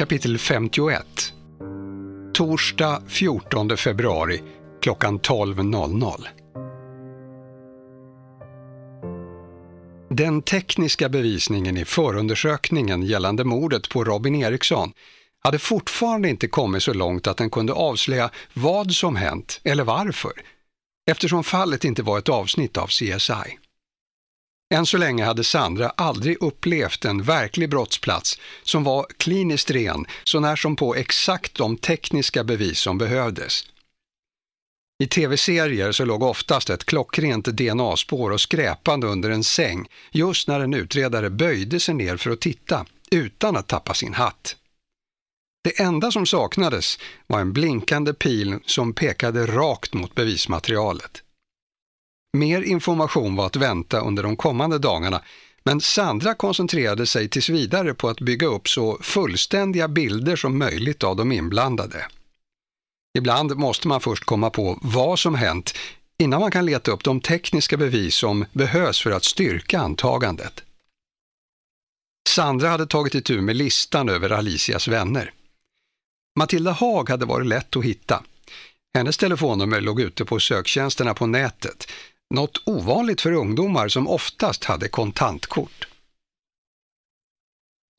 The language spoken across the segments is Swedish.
Kapitel 51 Torsdag 14 februari klockan 12.00 Den tekniska bevisningen i förundersökningen gällande mordet på Robin Eriksson hade fortfarande inte kommit så långt att den kunde avslöja vad som hänt eller varför, eftersom fallet inte var ett avsnitt av CSI. Än så länge hade Sandra aldrig upplevt en verklig brottsplats som var kliniskt ren, så när som på exakt de tekniska bevis som behövdes. I tv-serier så låg oftast ett klockrent DNA-spår och skräpande under en säng just när en utredare böjde sig ner för att titta, utan att tappa sin hatt. Det enda som saknades var en blinkande pil som pekade rakt mot bevismaterialet. Mer information var att vänta under de kommande dagarna, men Sandra koncentrerade sig tills vidare på att bygga upp så fullständiga bilder som möjligt av de inblandade. Ibland måste man först komma på vad som hänt innan man kan leta upp de tekniska bevis som behövs för att styrka antagandet. Sandra hade tagit itu med listan över Alicias vänner. Matilda Haag hade varit lätt att hitta. Hennes telefonnummer låg ute på söktjänsterna på nätet, något ovanligt för ungdomar som oftast hade kontantkort.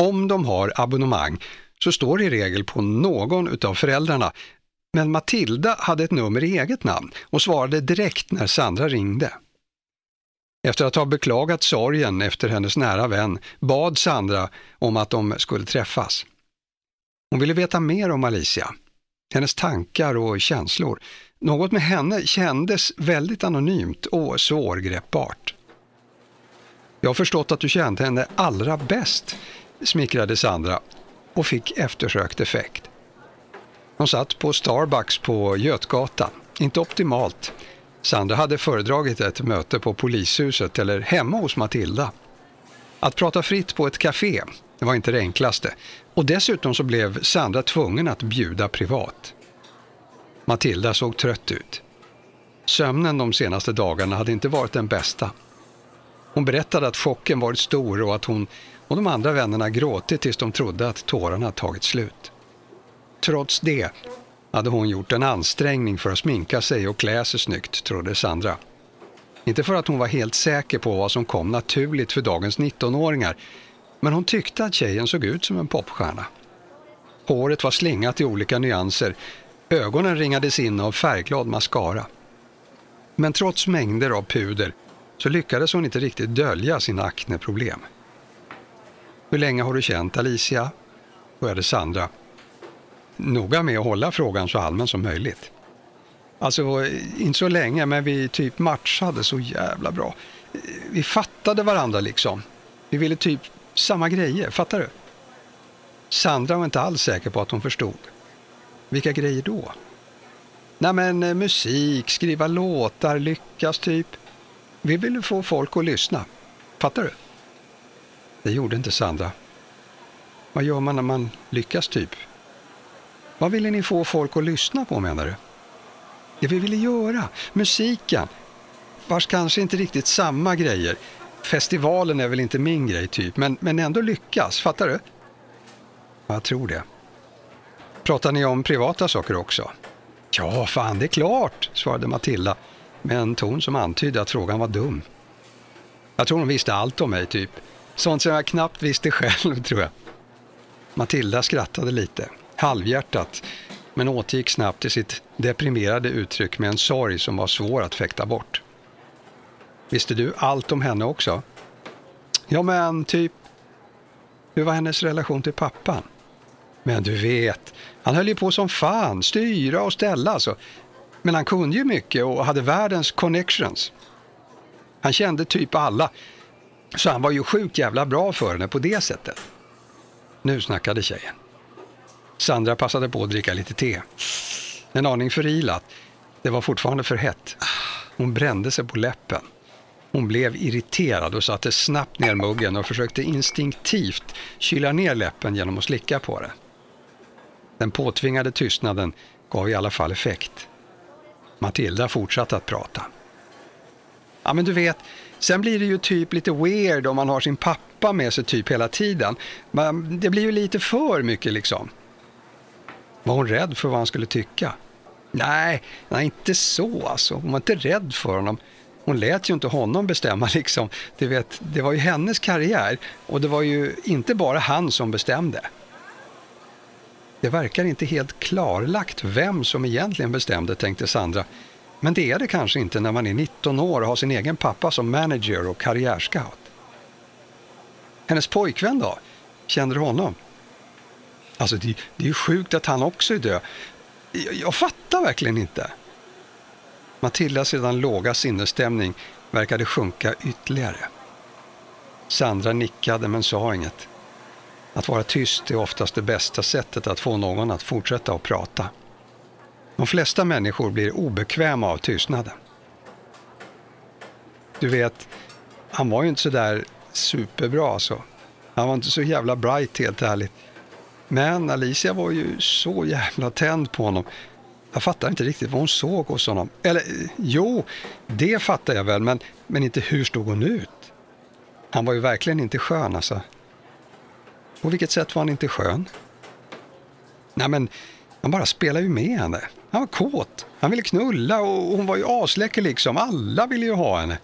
Om de har abonnemang så står det i regel på någon utav föräldrarna, men Matilda hade ett nummer i eget namn och svarade direkt när Sandra ringde. Efter att ha beklagat sorgen efter hennes nära vän bad Sandra om att de skulle träffas. Hon ville veta mer om Alicia, hennes tankar och känslor. Något med henne kändes väldigt anonymt och svårgreppbart. Jag har förstått att du kände henne allra bäst, smickrade Sandra och fick eftersökt effekt. Hon satt på Starbucks på Götgatan. Inte optimalt. Sandra hade föredragit ett möte på polishuset eller hemma hos Matilda. Att prata fritt på ett café, det var inte det enklaste. Och dessutom så blev Sandra tvungen att bjuda privat. Matilda såg trött ut. Sömnen de senaste dagarna hade inte varit den bästa. Hon berättade att chocken varit stor och att hon och de andra vännerna gråtit tills de trodde att tårarna tagit slut. Trots det hade hon gjort en ansträngning för att sminka sig och klä sig snyggt, trodde Sandra. Inte för att hon var helt säker på vad som kom naturligt för dagens 19-åringar, men hon tyckte att tjejen såg ut som en popstjärna. Håret var slingat i olika nyanser, ögonen ringades in av färgglad mascara. Men trots mängder av puder så lyckades hon inte riktigt dölja sina akneproblem. Hur länge har du känt Alicia? började Sandra noga med att hålla frågan så allmän som möjligt. Alltså, inte så länge, men vi typ matchade så jävla bra. Vi fattade varandra liksom. Vi ville typ samma grejer, fattar du? Sandra var inte alls säker på att hon förstod. Vilka grejer då? Nej men eh, musik, skriva låtar, lyckas typ. Vi ville få folk att lyssna. Fattar du? Det gjorde inte Sandra. Vad gör man när man lyckas typ? Vad ville ni få folk att lyssna på menar du? Det vi ville göra, musiken. Vars kanske inte riktigt samma grejer. Festivalen är väl inte min grej typ, men, men ändå lyckas, fattar du? Jag tror det. Pratar ni om privata saker också? Ja, fan det är klart, svarade Matilda med en ton som antydde att frågan var dum. Jag tror hon visste allt om mig typ. Sånt som jag knappt visste själv, tror jag. Matilda skrattade lite halvhjärtat men återgick snabbt till sitt deprimerade uttryck med en sorg som var svår att fäkta bort. Visste du allt om henne också? Ja, men typ... Hur var hennes relation till pappan? Men du vet, han höll ju på som fan, styra och ställa alltså. Men han kunde ju mycket och hade världens connections. Han kände typ alla, så han var ju sjukt jävla bra för henne på det sättet. Nu snackade tjejen. Sandra passade på att dricka lite te. En aning förilat. Det var fortfarande för hett. Hon brände sig på läppen. Hon blev irriterad och satte snabbt ner muggen och försökte instinktivt kyla ner läppen genom att slicka på det. Den påtvingade tystnaden gav i alla fall effekt. Matilda fortsatte att prata. Ja, men du vet, sen blir det ju typ lite weird om man har sin pappa med sig typ hela tiden. Men det blir ju lite för mycket liksom. Var hon rädd för vad han skulle tycka? Nej, nej inte så alltså. Hon var inte rädd för honom. Hon lät ju inte honom bestämma liksom. Du vet, det var ju hennes karriär och det var ju inte bara han som bestämde. Det verkar inte helt klarlagt vem som egentligen bestämde, tänkte Sandra. Men det är det kanske inte när man är 19 år och har sin egen pappa som manager och karriärscout. Hennes pojkvän då? Känner du honom? Alltså det, det är ju sjukt att han också är död. Jag, jag fattar verkligen inte. Matildas redan låga sinnesstämning verkade sjunka ytterligare. Sandra nickade men sa inget. Att vara tyst är oftast det bästa sättet att få någon att fortsätta att prata. De flesta människor blir obekväma av tystnaden. Du vet, han var ju inte så där superbra alltså. Han var inte så jävla bright helt ärligt. Men Alicia var ju så jävla tänd på honom. Jag fattar inte riktigt vad hon såg hos honom. Eller jo, det fattar jag väl, men, men inte hur stod hon ut? Han var ju verkligen inte skön alltså. På vilket sätt var han inte skön? Nej men, han bara spelade ju med henne. Han var kåt. Han ville knulla och hon var ju asläcker liksom. Alla ville ju ha henne.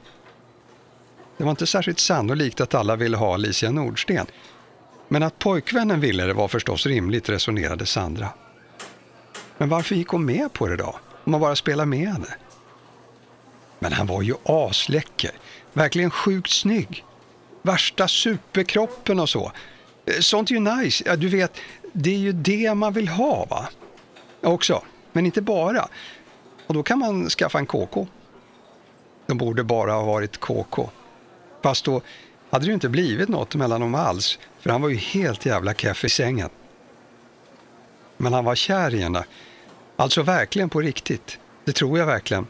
Det var inte särskilt sannolikt att alla ville ha Alicia Nordsten. Men att pojkvännen ville det var förstås rimligt, resonerade Sandra. Men varför gick hon med på det då? Om man bara spelar med henne? Men han var ju asläcker. Verkligen sjukt snygg. Värsta superkroppen och så. Sånt är ju nice. Ja, du vet, det är ju det man vill ha va? Också, men inte bara. Och då kan man skaffa en KK. De borde bara ha varit KK. Fast då hade det ju inte blivit något mellan dem alls, för han var ju helt jävla keff i sängen. Men han var kär i henne. Alltså verkligen på riktigt. Det tror jag verkligen.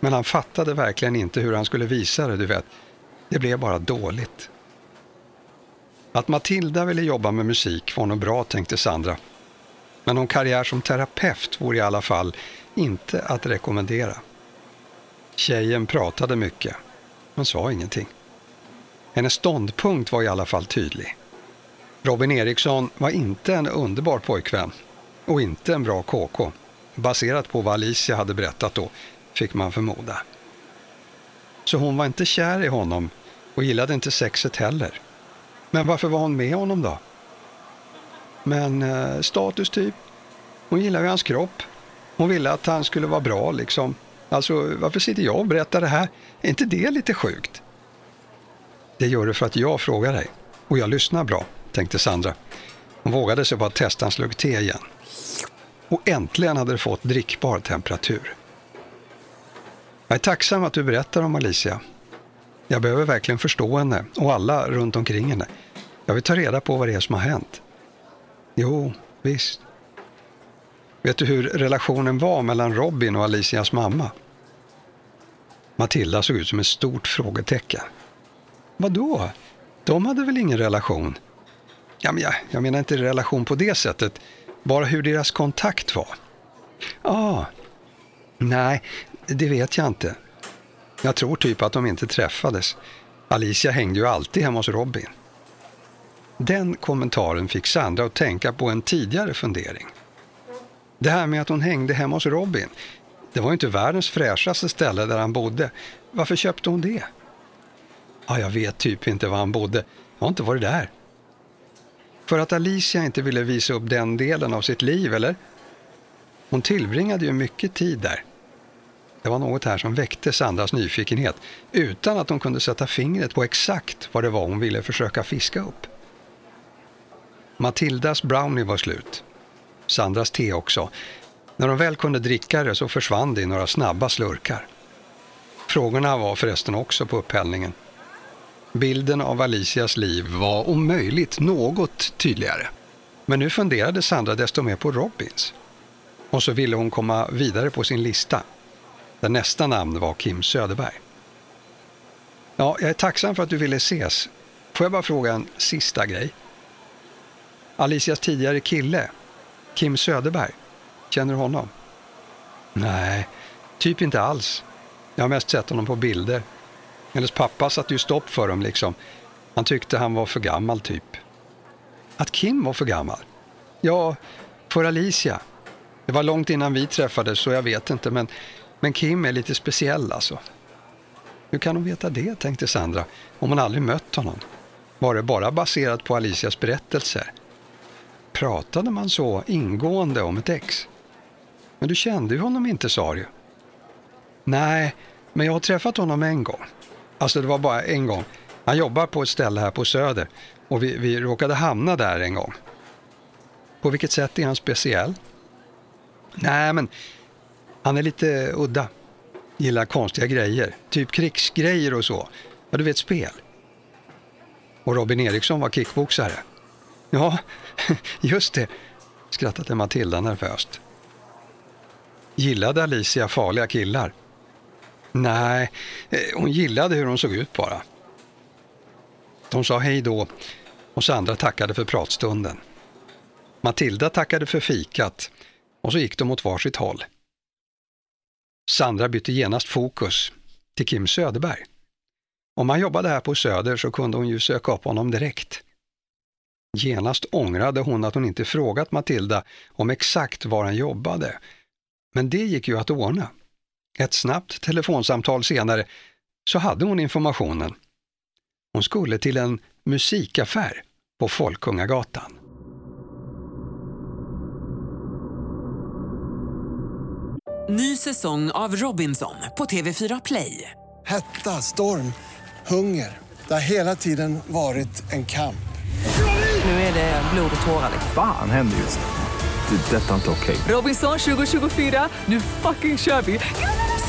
Men han fattade verkligen inte hur han skulle visa det, du vet. Det blev bara dåligt. Att Matilda ville jobba med musik var nog bra, tänkte Sandra. Men någon karriär som terapeut vore i alla fall inte att rekommendera. Tjejen pratade mycket, men sa ingenting. Hennes ståndpunkt var i alla fall tydlig. Robin Eriksson var inte en underbar pojkvän och inte en bra KK. Baserat på vad Alicia hade berättat då, fick man förmoda. Så hon var inte kär i honom och gillade inte sexet heller. Men varför var hon med honom då? Men eh, status typ. Hon gillade ju hans kropp. Hon ville att han skulle vara bra liksom. Alltså varför sitter jag och berättar det här? Är inte det lite sjukt? Det gör det för att jag frågar dig. Och jag lyssnar bra, tänkte Sandra. Hon vågade sig på att testa en slurk te igen. Och äntligen hade det fått drickbar temperatur. Jag är tacksam att du berättar om Alicia. Jag behöver verkligen förstå henne och alla runt omkring henne. Jag vill ta reda på vad det är som har hänt. Jo, visst. Vet du hur relationen var mellan Robin och Alicias mamma? Matilda såg ut som ett stort frågetecken. Vadå? De hade väl ingen relation? Ja, men jag, jag menar inte relation på det sättet, bara hur deras kontakt var. Ah, nej, det vet jag inte. Jag tror typ att de inte träffades. Alicia hängde ju alltid hemma hos Robin. Den kommentaren fick Sandra att tänka på en tidigare fundering. Det här med att hon hängde hemma hos Robin, det var ju inte världens fräschaste ställe där han bodde. Varför köpte hon det? Ja, jag vet typ inte var han bodde. Jag har inte varit där. För att Alicia inte ville visa upp den delen av sitt liv, eller? Hon tillbringade ju mycket tid där. Det var något här som väckte Sandras nyfikenhet utan att hon kunde sätta fingret på exakt vad det var hon ville försöka fiska upp. Matildas brownie var slut. Sandras te också. När de väl kunde dricka det så försvann det i några snabba slurkar. Frågorna var förresten också på upphällningen. Bilden av Alicias liv var om möjligt något tydligare. Men nu funderade Sandra desto mer på Robins. Och så ville hon komma vidare på sin lista. Där nästa namn var Kim Söderberg. Ja, jag är tacksam för att du ville ses. Får jag bara fråga en sista grej? Alicias tidigare kille, Kim Söderberg, känner du honom? Nej, typ inte alls. Jag har mest sett honom på bilder. Hennes pappa satte ju stopp för dem liksom. Han tyckte han var för gammal typ. Att Kim var för gammal? Ja, för Alicia. Det var långt innan vi träffades så jag vet inte men, men Kim är lite speciell alltså. Hur kan hon veta det, tänkte Sandra, om hon aldrig mött honom? Var det bara baserat på Alicias berättelser? Pratade man så ingående om ett ex? Men du kände ju honom inte, sa du. Nej, men jag har träffat honom en gång. Alltså det var bara en gång. Han jobbar på ett ställe här på Söder och vi, vi råkade hamna där en gång. På vilket sätt är han speciell? Nej, men han är lite udda. Gillar konstiga grejer, typ krigsgrejer och så. Ja, du vet spel. Och Robin Eriksson var kickboxare. Ja, just det, skrattade Matilda nervöst. Gillade Alicia farliga killar? Nej, eh, hon gillade hur hon såg ut bara. De sa hej då och Sandra tackade för pratstunden. Matilda tackade för fikat och så gick de åt varsitt håll. Sandra bytte genast fokus till Kim Söderberg. Om han jobbade här på Söder så kunde hon ju söka upp honom direkt. Genast ångrade hon att hon inte frågat Matilda om exakt var han jobbade. Men det gick ju att ordna. Ett snabbt telefonsamtal senare så hade hon informationen. Hon skulle till en musikaffär på Folkungagatan. Ny säsong av Robinson på TV4 Play. Hetta, storm, hunger. Det har hela tiden varit en kamp. Nu är det blod och tårar. liksom. Fan händer just nu. Det. är Detta är inte okej. Robinson 2024, nu fucking kör vi!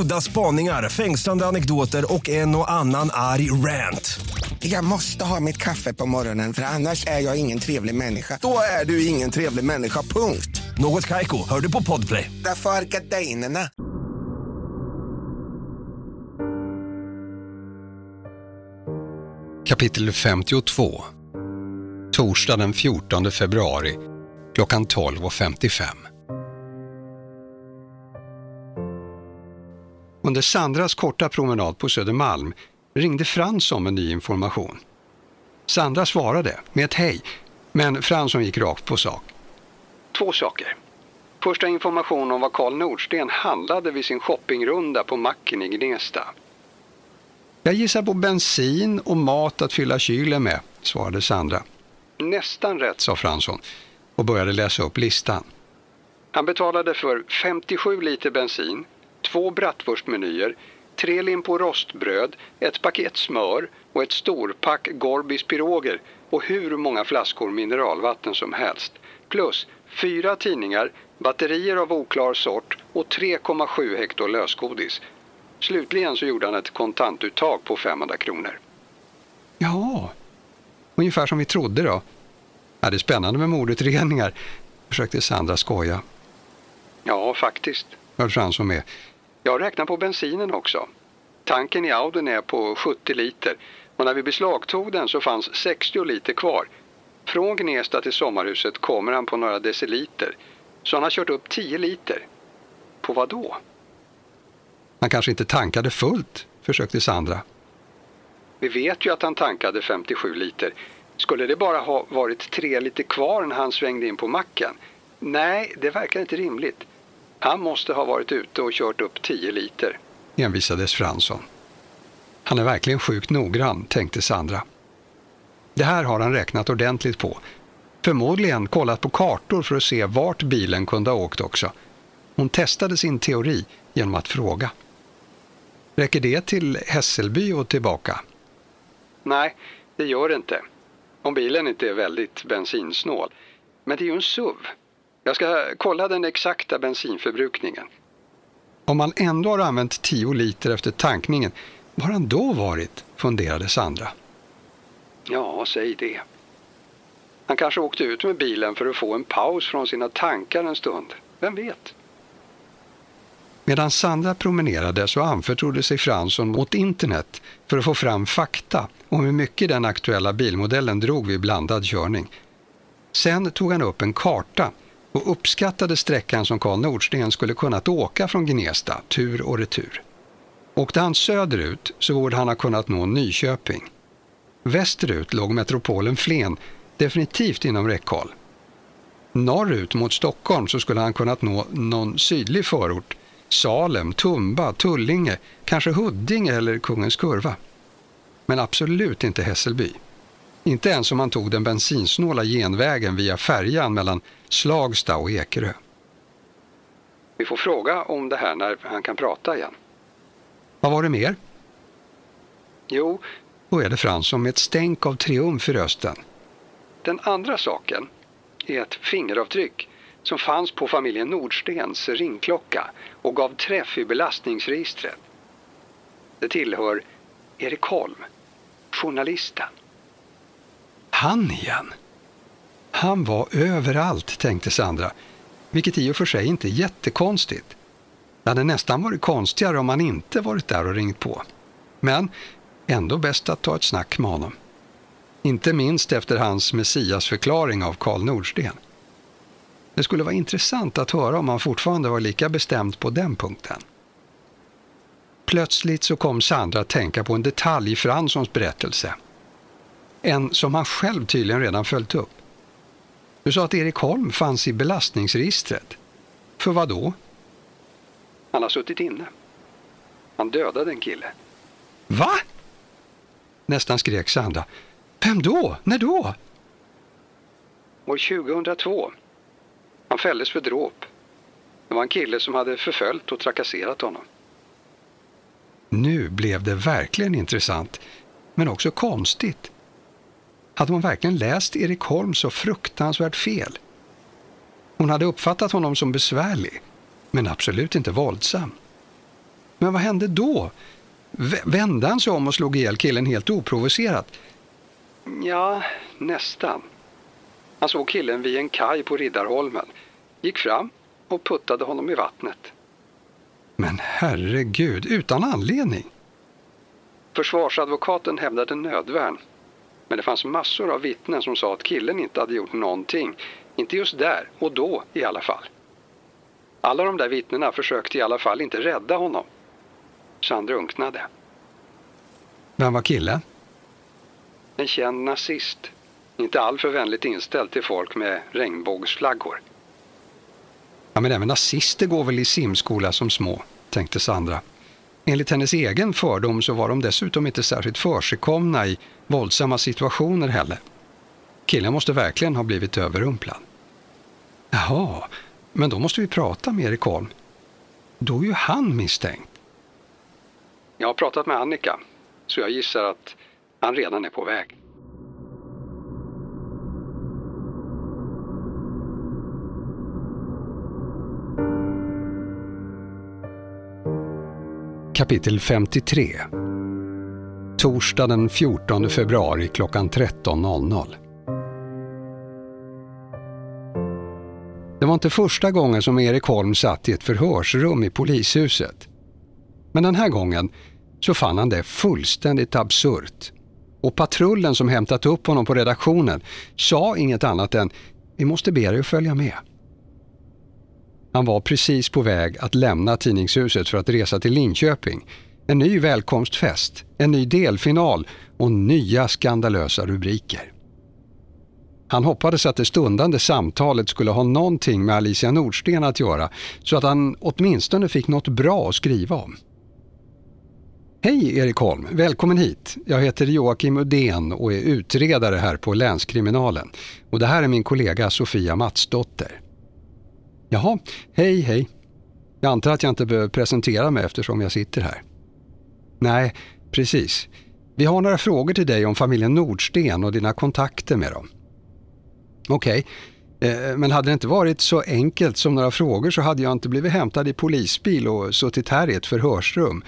Udda spaningar, fängslande anekdoter och en och annan arg rant. Jag måste ha mitt kaffe på morgonen för annars är jag ingen trevlig människa. Då är du ingen trevlig människa, punkt. Något Kaiko, hör du på Podplay. Därför är gardinerna. Kapitel 52 Torsdag den 14 februari klockan 12.55 Under Sandras korta promenad på Södermalm ringde Fransson med ny information. Sandra svarade med ett hej, men Fransson gick rakt på sak. Två saker. Första information om vad Karl Nordsten handlade vid sin shoppingrunda på macken i Gnesta. Jag gissar på bensin och mat att fylla kylen med, svarade Sandra. Nästan rätt, sa Fransson och började läsa upp listan. Han betalade för 57 liter bensin, två bratwurstmenyer, tre lim på rostbröd, ett paket smör och ett storpack Gorbis piroger och hur många flaskor mineralvatten som helst. Plus fyra tidningar, batterier av oklar sort och 3,7 hektar lösgodis. Slutligen så gjorde han ett kontantuttag på 500 kronor. Ja, ungefär som vi trodde då. Ja, det är spännande med mordutredningar, försökte Sandra skoja. Ja, faktiskt, höll Fransson med. Jag räknar på bensinen också. Tanken i Audin är på 70 liter och när vi beslagtog den så fanns 60 liter kvar. Från Gnesta till sommarhuset kommer han på några deciliter. Så han har kört upp 10 liter. På vad då? Han kanske inte tankade fullt, försökte Sandra. Vi vet ju att han tankade 57 liter. Skulle det bara ha varit tre liter kvar när han svängde in på macken? Nej, det verkar inte rimligt. Han måste ha varit ute och kört upp 10 liter, envisades Fransson. Han är verkligen sjukt noggrann, tänkte Sandra. Det här har han räknat ordentligt på. Förmodligen kollat på kartor för att se vart bilen kunde ha åkt också. Hon testade sin teori genom att fråga. Räcker det till Hässelby och tillbaka? Nej, det gör det inte. Om bilen inte är väldigt bensinsnål. Men det är ju en SUV. Jag ska kolla den exakta bensinförbrukningen. Om man ändå har använt 10 liter efter tankningen, var han då varit? funderade Sandra. Ja, säg det. Han kanske åkte ut med bilen för att få en paus från sina tankar en stund. Vem vet? Medan Sandra promenerade så anförtrodde sig Fransson åt internet för att få fram fakta om hur mycket den aktuella bilmodellen drog vid blandad körning. Sen tog han upp en karta och uppskattade sträckan som Karl Nordsten skulle kunnat åka från Gnesta tur och retur. Åkte han söderut så borde han ha kunnat nå Nyköping. Västerut låg metropolen Flen definitivt inom räckhåll. Norrut mot Stockholm så skulle han kunnat nå någon sydlig förort, Salem, Tumba, Tullinge, kanske Huddinge eller Kungens Kurva. Men absolut inte Hässelby. Inte ens om han tog den bensinsnåla genvägen via färjan mellan Slagsta och Ekerö. Vi får fråga om det här när han kan prata igen. Vad var det mer? Jo, då är det Fransson med ett stänk av triumf i rösten. Den andra saken är ett fingeravtryck som fanns på familjen Nordstens ringklocka och gav träff i belastningsregistret. Det tillhör Erik Holm, journalisten. Han igen. Han var överallt, tänkte Sandra, vilket i och för sig inte är jättekonstigt. Det hade nästan varit konstigare om han inte varit där och ringt på. Men ändå bäst att ta ett snack med honom. Inte minst efter hans messiasförklaring av Karl Nordsten. Det skulle vara intressant att höra om han fortfarande var lika bestämd på den punkten. Plötsligt så kom Sandra att tänka på en detalj i Franssons berättelse. En som han själv tydligen redan följt upp. Du sa att Erik Holm fanns i belastningsregistret. För vad då? Han har suttit inne. Han dödade en kille. Va? Nästan skrek Sandra. Vem då? När då? År 2002. Han fälldes för dråp. Det var en kille som hade förföljt och trakasserat honom. Nu blev det verkligen intressant, men också konstigt. Hade hon verkligen läst Erik Holm så fruktansvärt fel? Hon hade uppfattat honom som besvärlig, men absolut inte våldsam. Men vad hände då? V vände han sig om och slog ihjäl killen helt oprovocerat? Ja, nästan. Han såg killen vid en kaj på Riddarholmen, gick fram och puttade honom i vattnet. Men herregud, utan anledning. Försvarsadvokaten hävdade nödvärn. Men det fanns massor av vittnen som sa att killen inte hade gjort någonting. Inte just där och då i alla fall. Alla de där vittnena försökte i alla fall inte rädda honom. Så han drunknade. Vem var killen? En känd nazist. Inte alltför vänligt inställd till folk med regnbågsflaggor. Ja, men även nazister går väl i simskola som små, tänkte Sandra. Enligt hennes egen fördom så var de dessutom inte särskilt försigkomna i våldsamma situationer heller. Killen måste verkligen ha blivit överrumplad. Jaha, men då måste vi prata med Erik Holm. Då är ju han misstänkt. Jag har pratat med Annika, så jag gissar att han redan är på väg. Kapitel 53 Torsdag den 14 februari klockan 13.00 Det var inte första gången som Erik Holm satt i ett förhörsrum i polishuset. Men den här gången så fann han det fullständigt absurt. Och patrullen som hämtat upp honom på redaktionen sa inget annat än vi måste be dig att följa med. Han var precis på väg att lämna tidningshuset för att resa till Linköping. En ny välkomstfest, en ny delfinal och nya skandalösa rubriker. Han hoppades att det stundande samtalet skulle ha någonting med Alicia Nordsten att göra så att han åtminstone fick något bra att skriva om. Hej Erik Holm, välkommen hit. Jag heter Joakim Udén och är utredare här på länskriminalen. Och det här är min kollega Sofia Matsdotter. Jaha, hej hej. Jag antar att jag inte behöver presentera mig eftersom jag sitter här. Nej, precis. Vi har några frågor till dig om familjen Nordsten och dina kontakter med dem. Okej, okay. men hade det inte varit så enkelt som några frågor så hade jag inte blivit hämtad i polisbil och suttit här i ett förhörsrum,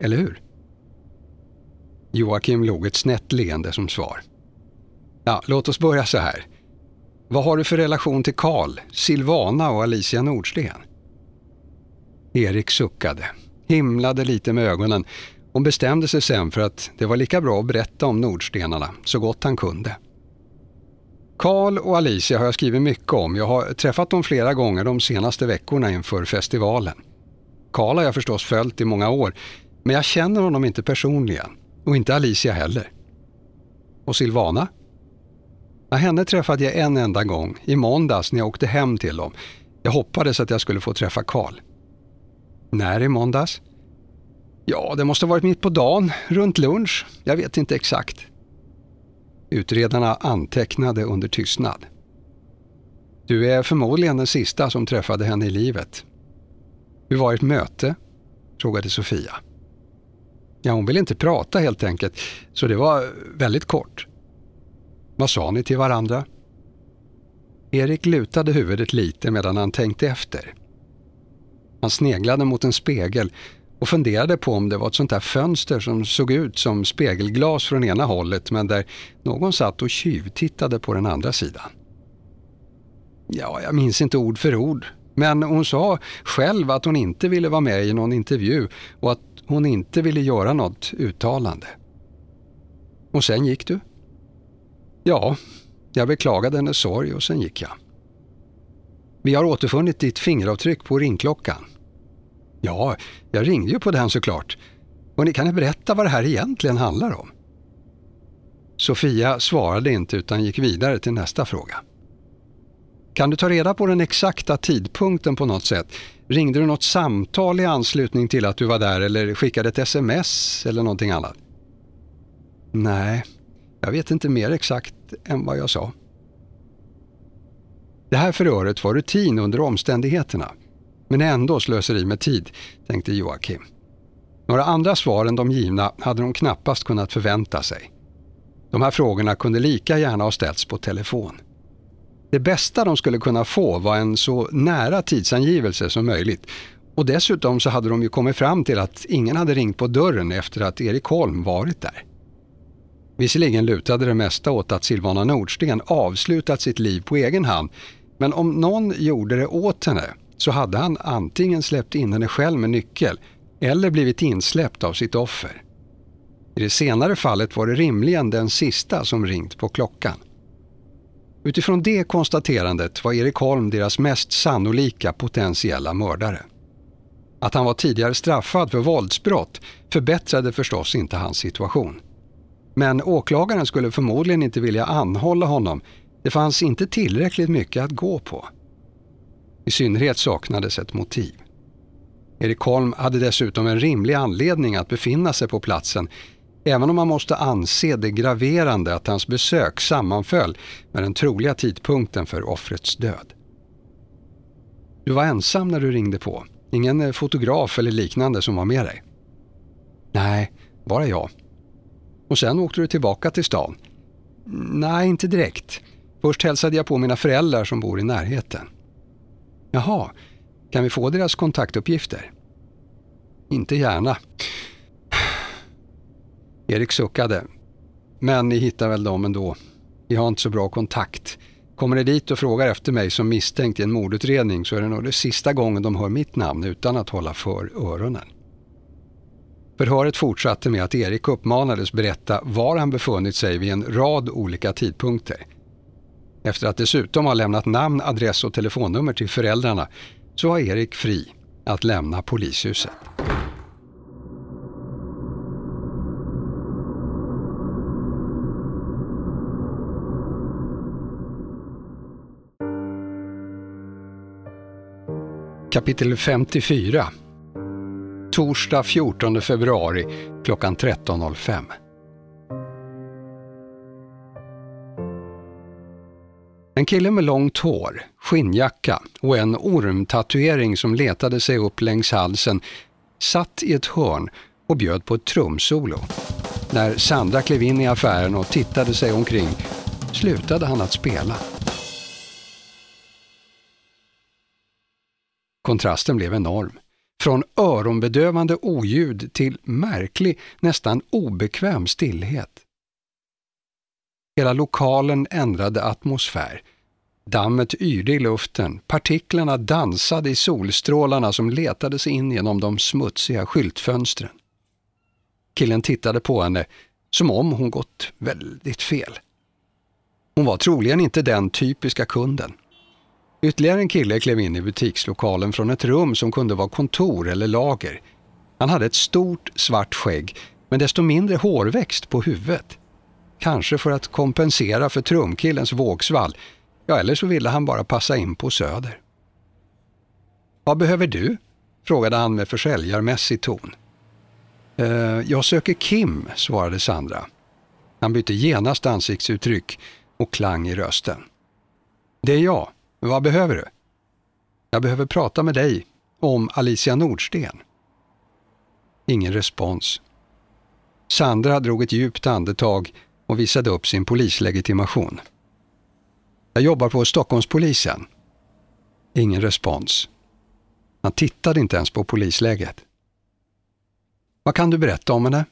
eller hur? Joakim log ett snett leende som svar. Ja, låt oss börja så här. Vad har du för relation till Karl, Silvana och Alicia Nordsten? Erik suckade, himlade lite med ögonen och bestämde sig sen för att det var lika bra att berätta om Nordstenarna så gott han kunde. Karl och Alicia har jag skrivit mycket om. Jag har träffat dem flera gånger de senaste veckorna inför festivalen. Karl har jag förstås följt i många år, men jag känner honom inte personligen. Och inte Alicia heller. Och Silvana? Ja, henne träffade jag en enda gång, i måndags när jag åkte hem till dem. Jag hoppades att jag skulle få träffa Karl. När i måndags? Ja, det måste ha varit mitt på dagen, runt lunch. Jag vet inte exakt. Utredarna antecknade under tystnad. Du är förmodligen den sista som träffade henne i livet. Hur var ert möte? frågade Sofia. Ja, hon ville inte prata helt enkelt, så det var väldigt kort. Vad sa ni till varandra? Erik lutade huvudet lite medan han tänkte efter. Han sneglade mot en spegel och funderade på om det var ett sånt där fönster som såg ut som spegelglas från ena hållet men där någon satt och tjuvtittade på den andra sidan. Ja, jag minns inte ord för ord, men hon sa själv att hon inte ville vara med i någon intervju och att hon inte ville göra något uttalande. Och sen gick du? Ja, jag beklagade hennes sorg och sen gick jag. Vi har återfunnit ditt fingeravtryck på ringklockan. Ja, jag ringde ju på den såklart. Och ni kan ni berätta vad det här egentligen handlar om? Sofia svarade inte utan gick vidare till nästa fråga. Kan du ta reda på den exakta tidpunkten på något sätt? Ringde du något samtal i anslutning till att du var där eller skickade ett sms eller någonting annat? Nej, jag vet inte mer exakt än vad jag sa. Det här förhöret var rutin under omständigheterna, men ändå slöseri med tid, tänkte Joakim. Några andra svar än de givna hade de knappast kunnat förvänta sig. De här frågorna kunde lika gärna ha ställts på telefon. Det bästa de skulle kunna få var en så nära tidsangivelse som möjligt och dessutom så hade de ju kommit fram till att ingen hade ringt på dörren efter att Erik Holm varit där. Visserligen lutade det mesta åt att Silvana Nordsten avslutat sitt liv på egen hand, men om någon gjorde det åt henne så hade han antingen släppt in henne själv med nyckel eller blivit insläppt av sitt offer. I det senare fallet var det rimligen den sista som ringt på klockan. Utifrån det konstaterandet var Erik Holm deras mest sannolika potentiella mördare. Att han var tidigare straffad för våldsbrott förbättrade förstås inte hans situation. Men åklagaren skulle förmodligen inte vilja anhålla honom. Det fanns inte tillräckligt mycket att gå på. I synnerhet saknades ett motiv. Erik Holm hade dessutom en rimlig anledning att befinna sig på platsen även om man måste anse det graverande att hans besök sammanföll med den troliga tidpunkten för offrets död. Du var ensam när du ringde på. Ingen fotograf eller liknande som var med dig? Nej, bara jag. Och sen åkte du tillbaka till stan? Nej, inte direkt. Först hälsade jag på mina föräldrar som bor i närheten. Jaha, kan vi få deras kontaktuppgifter? Inte gärna. Erik suckade. Men ni hittar väl dem ändå. Vi har inte så bra kontakt. Kommer ni dit och frågar efter mig som misstänkt i en mordutredning så är det nog det sista gången de hör mitt namn utan att hålla för öronen. Förhöret fortsatte med att Erik uppmanades berätta var han befunnit sig vid en rad olika tidpunkter. Efter att dessutom ha lämnat namn, adress och telefonnummer till föräldrarna så var Erik fri att lämna polishuset. Kapitel 54 Torsdag 14 februari klockan 13.05 En kille med långt hår, skinnjacka och en ormtatuering som letade sig upp längs halsen satt i ett hörn och bjöd på ett trumsolo. När Sandra klev in i affären och tittade sig omkring slutade han att spela. Kontrasten blev enorm. Från öronbedövande oljud till märklig, nästan obekväm stillhet. Hela lokalen ändrade atmosfär. Dammet yrde i luften, partiklarna dansade i solstrålarna som letade sig in genom de smutsiga skyltfönstren. Killen tittade på henne som om hon gått väldigt fel. Hon var troligen inte den typiska kunden. Ytterligare en kille klev in i butikslokalen från ett rum som kunde vara kontor eller lager. Han hade ett stort svart skägg men desto mindre hårväxt på huvudet. Kanske för att kompensera för trumkillens vågsvall. Ja, eller så ville han bara passa in på Söder. Vad behöver du? frågade han med försäljarmässig ton. Eh, jag söker Kim, svarade Sandra. Han bytte genast ansiktsuttryck och klang i rösten. Det är jag. Vad behöver du? Jag behöver prata med dig om Alicia Nordsten. Ingen respons. Sandra drog ett djupt andetag och visade upp sin polislegitimation. Jag jobbar på Stockholmspolisen. Ingen respons. Han tittade inte ens på polisläget. Vad kan du berätta om henne?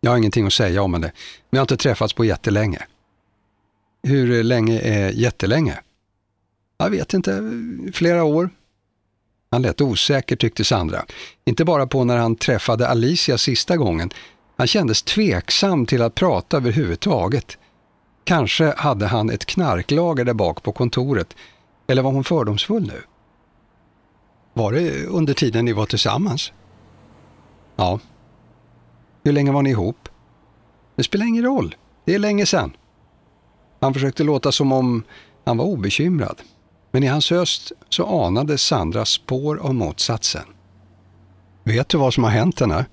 Jag har ingenting att säga om henne, men jag har inte träffats på jättelänge. Hur länge är jättelänge? Jag vet inte, flera år. Han lät osäker tyckte Sandra. Inte bara på när han träffade Alicia sista gången. Han kändes tveksam till att prata överhuvudtaget. Kanske hade han ett knarklager där bak på kontoret. Eller var hon fördomsfull nu? Var det under tiden ni var tillsammans? Ja. Hur länge var ni ihop? Det spelar ingen roll. Det är länge sedan. Han försökte låta som om han var obekymrad. Men i hans röst så anade Sandra spår av motsatsen. Vet du vad som har hänt henne?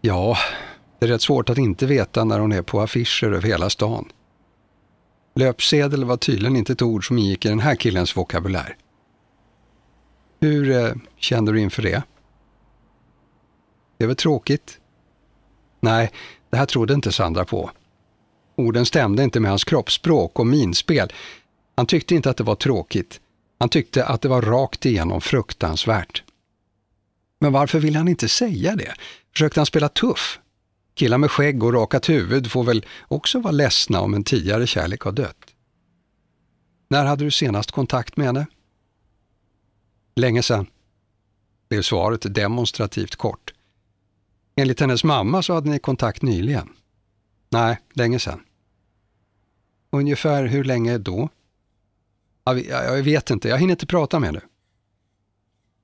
Ja, det är rätt svårt att inte veta när hon är på affischer över hela stan. Löpsedel var tydligen inte ett ord som gick i den här killens vokabulär. Hur eh, kände du inför det? Det är väl tråkigt? Nej, det här trodde inte Sandra på. Orden stämde inte med hans kroppsspråk och minspel. Han tyckte inte att det var tråkigt. Han tyckte att det var rakt igenom fruktansvärt. Men varför ville han inte säga det? Försökte han spela tuff? Killar med skägg och rakat huvud får väl också vara ledsna om en tidigare kärlek har dött. När hade du senast kontakt med henne? Länge sedan, blev svaret demonstrativt kort. Enligt hennes mamma så hade ni kontakt nyligen. Nej, länge sedan. Ungefär hur länge då? Jag vet inte, jag hinner inte prata med nu.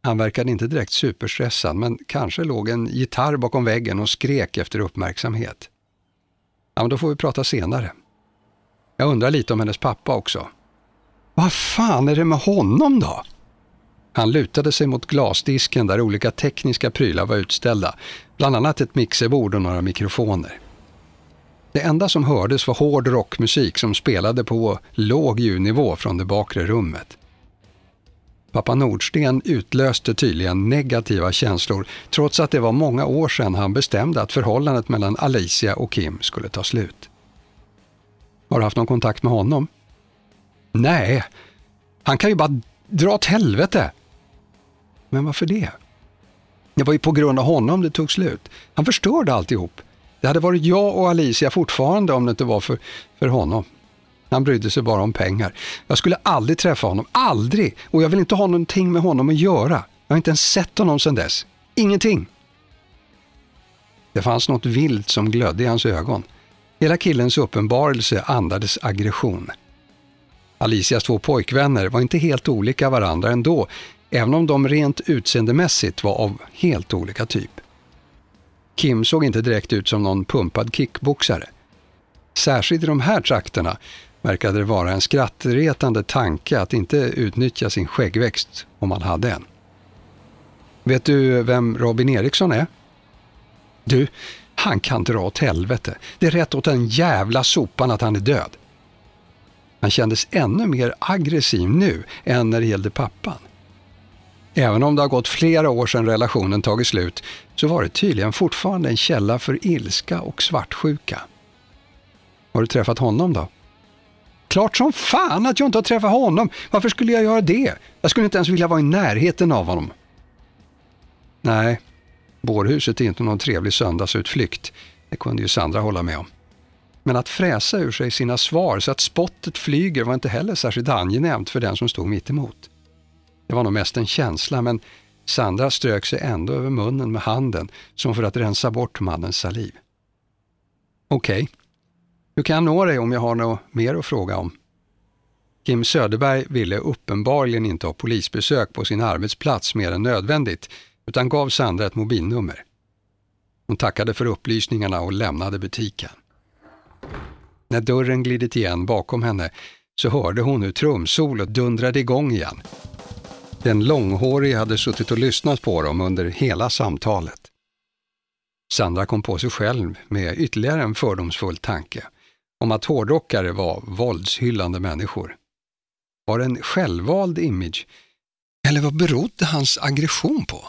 Han verkade inte direkt superstressad, men kanske låg en gitarr bakom väggen och skrek efter uppmärksamhet. Ja, men då får vi prata senare. Jag undrar lite om hennes pappa också. Vad fan är det med honom då? Han lutade sig mot glasdisken där olika tekniska prylar var utställda, bland annat ett mixerbord och några mikrofoner. Det enda som hördes var hård rockmusik som spelade på låg ljudnivå från det bakre rummet. Pappa Nordsten utlöste tydligen negativa känslor trots att det var många år sedan han bestämde att förhållandet mellan Alicia och Kim skulle ta slut. Har du haft någon kontakt med honom? Nej, han kan ju bara dra åt helvete. Men varför det? Det var ju på grund av honom det tog slut. Han förstörde alltihop. Det hade varit jag och Alicia fortfarande om det inte var för, för honom. Han brydde sig bara om pengar. Jag skulle aldrig träffa honom, aldrig! Och jag vill inte ha någonting med honom att göra. Jag har inte ens sett honom sedan dess. Ingenting! Det fanns något vilt som glödde i hans ögon. Hela killens uppenbarelse andades aggression. Alicias två pojkvänner var inte helt olika varandra ändå, även om de rent utseendemässigt var av helt olika typ. Kim såg inte direkt ut som någon pumpad kickboxare. Särskilt i de här trakterna verkade det vara en skrattretande tanke att inte utnyttja sin skäggväxt om man hade en. Vet du vem Robin Eriksson är? Du, han kan dra åt helvete. Det är rätt åt den jävla sopan att han är död. Han kändes ännu mer aggressiv nu än när det gällde pappan. Även om det har gått flera år sedan relationen tagit slut så var det tydligen fortfarande en källa för ilska och svartsjuka. Har du träffat honom då? Klart som fan att jag inte har träffat honom. Varför skulle jag göra det? Jag skulle inte ens vilja vara i närheten av honom. Nej, bårhuset är inte någon trevlig söndagsutflykt. Det kunde ju Sandra hålla med om. Men att fräsa ur sig sina svar så att spottet flyger var inte heller särskilt angenämt för den som stod mitt emot. Det var nog mest en känsla, men Sandra strök sig ändå över munnen med handen som för att rensa bort mannens saliv. Okej, okay. hur kan jag nå dig om jag har något mer att fråga om? Kim Söderberg ville uppenbarligen inte ha polisbesök på sin arbetsplats mer än nödvändigt, utan gav Sandra ett mobilnummer. Hon tackade för upplysningarna och lämnade butiken. När dörren glidit igen bakom henne så hörde hon hur trumsolot dundrade igång igen. Den långhårige hade suttit och lyssnat på dem under hela samtalet. Sandra kom på sig själv med ytterligare en fördomsfull tanke om att hårdrockare var våldshyllande människor. Var det en självvald image? Eller vad berodde hans aggression på?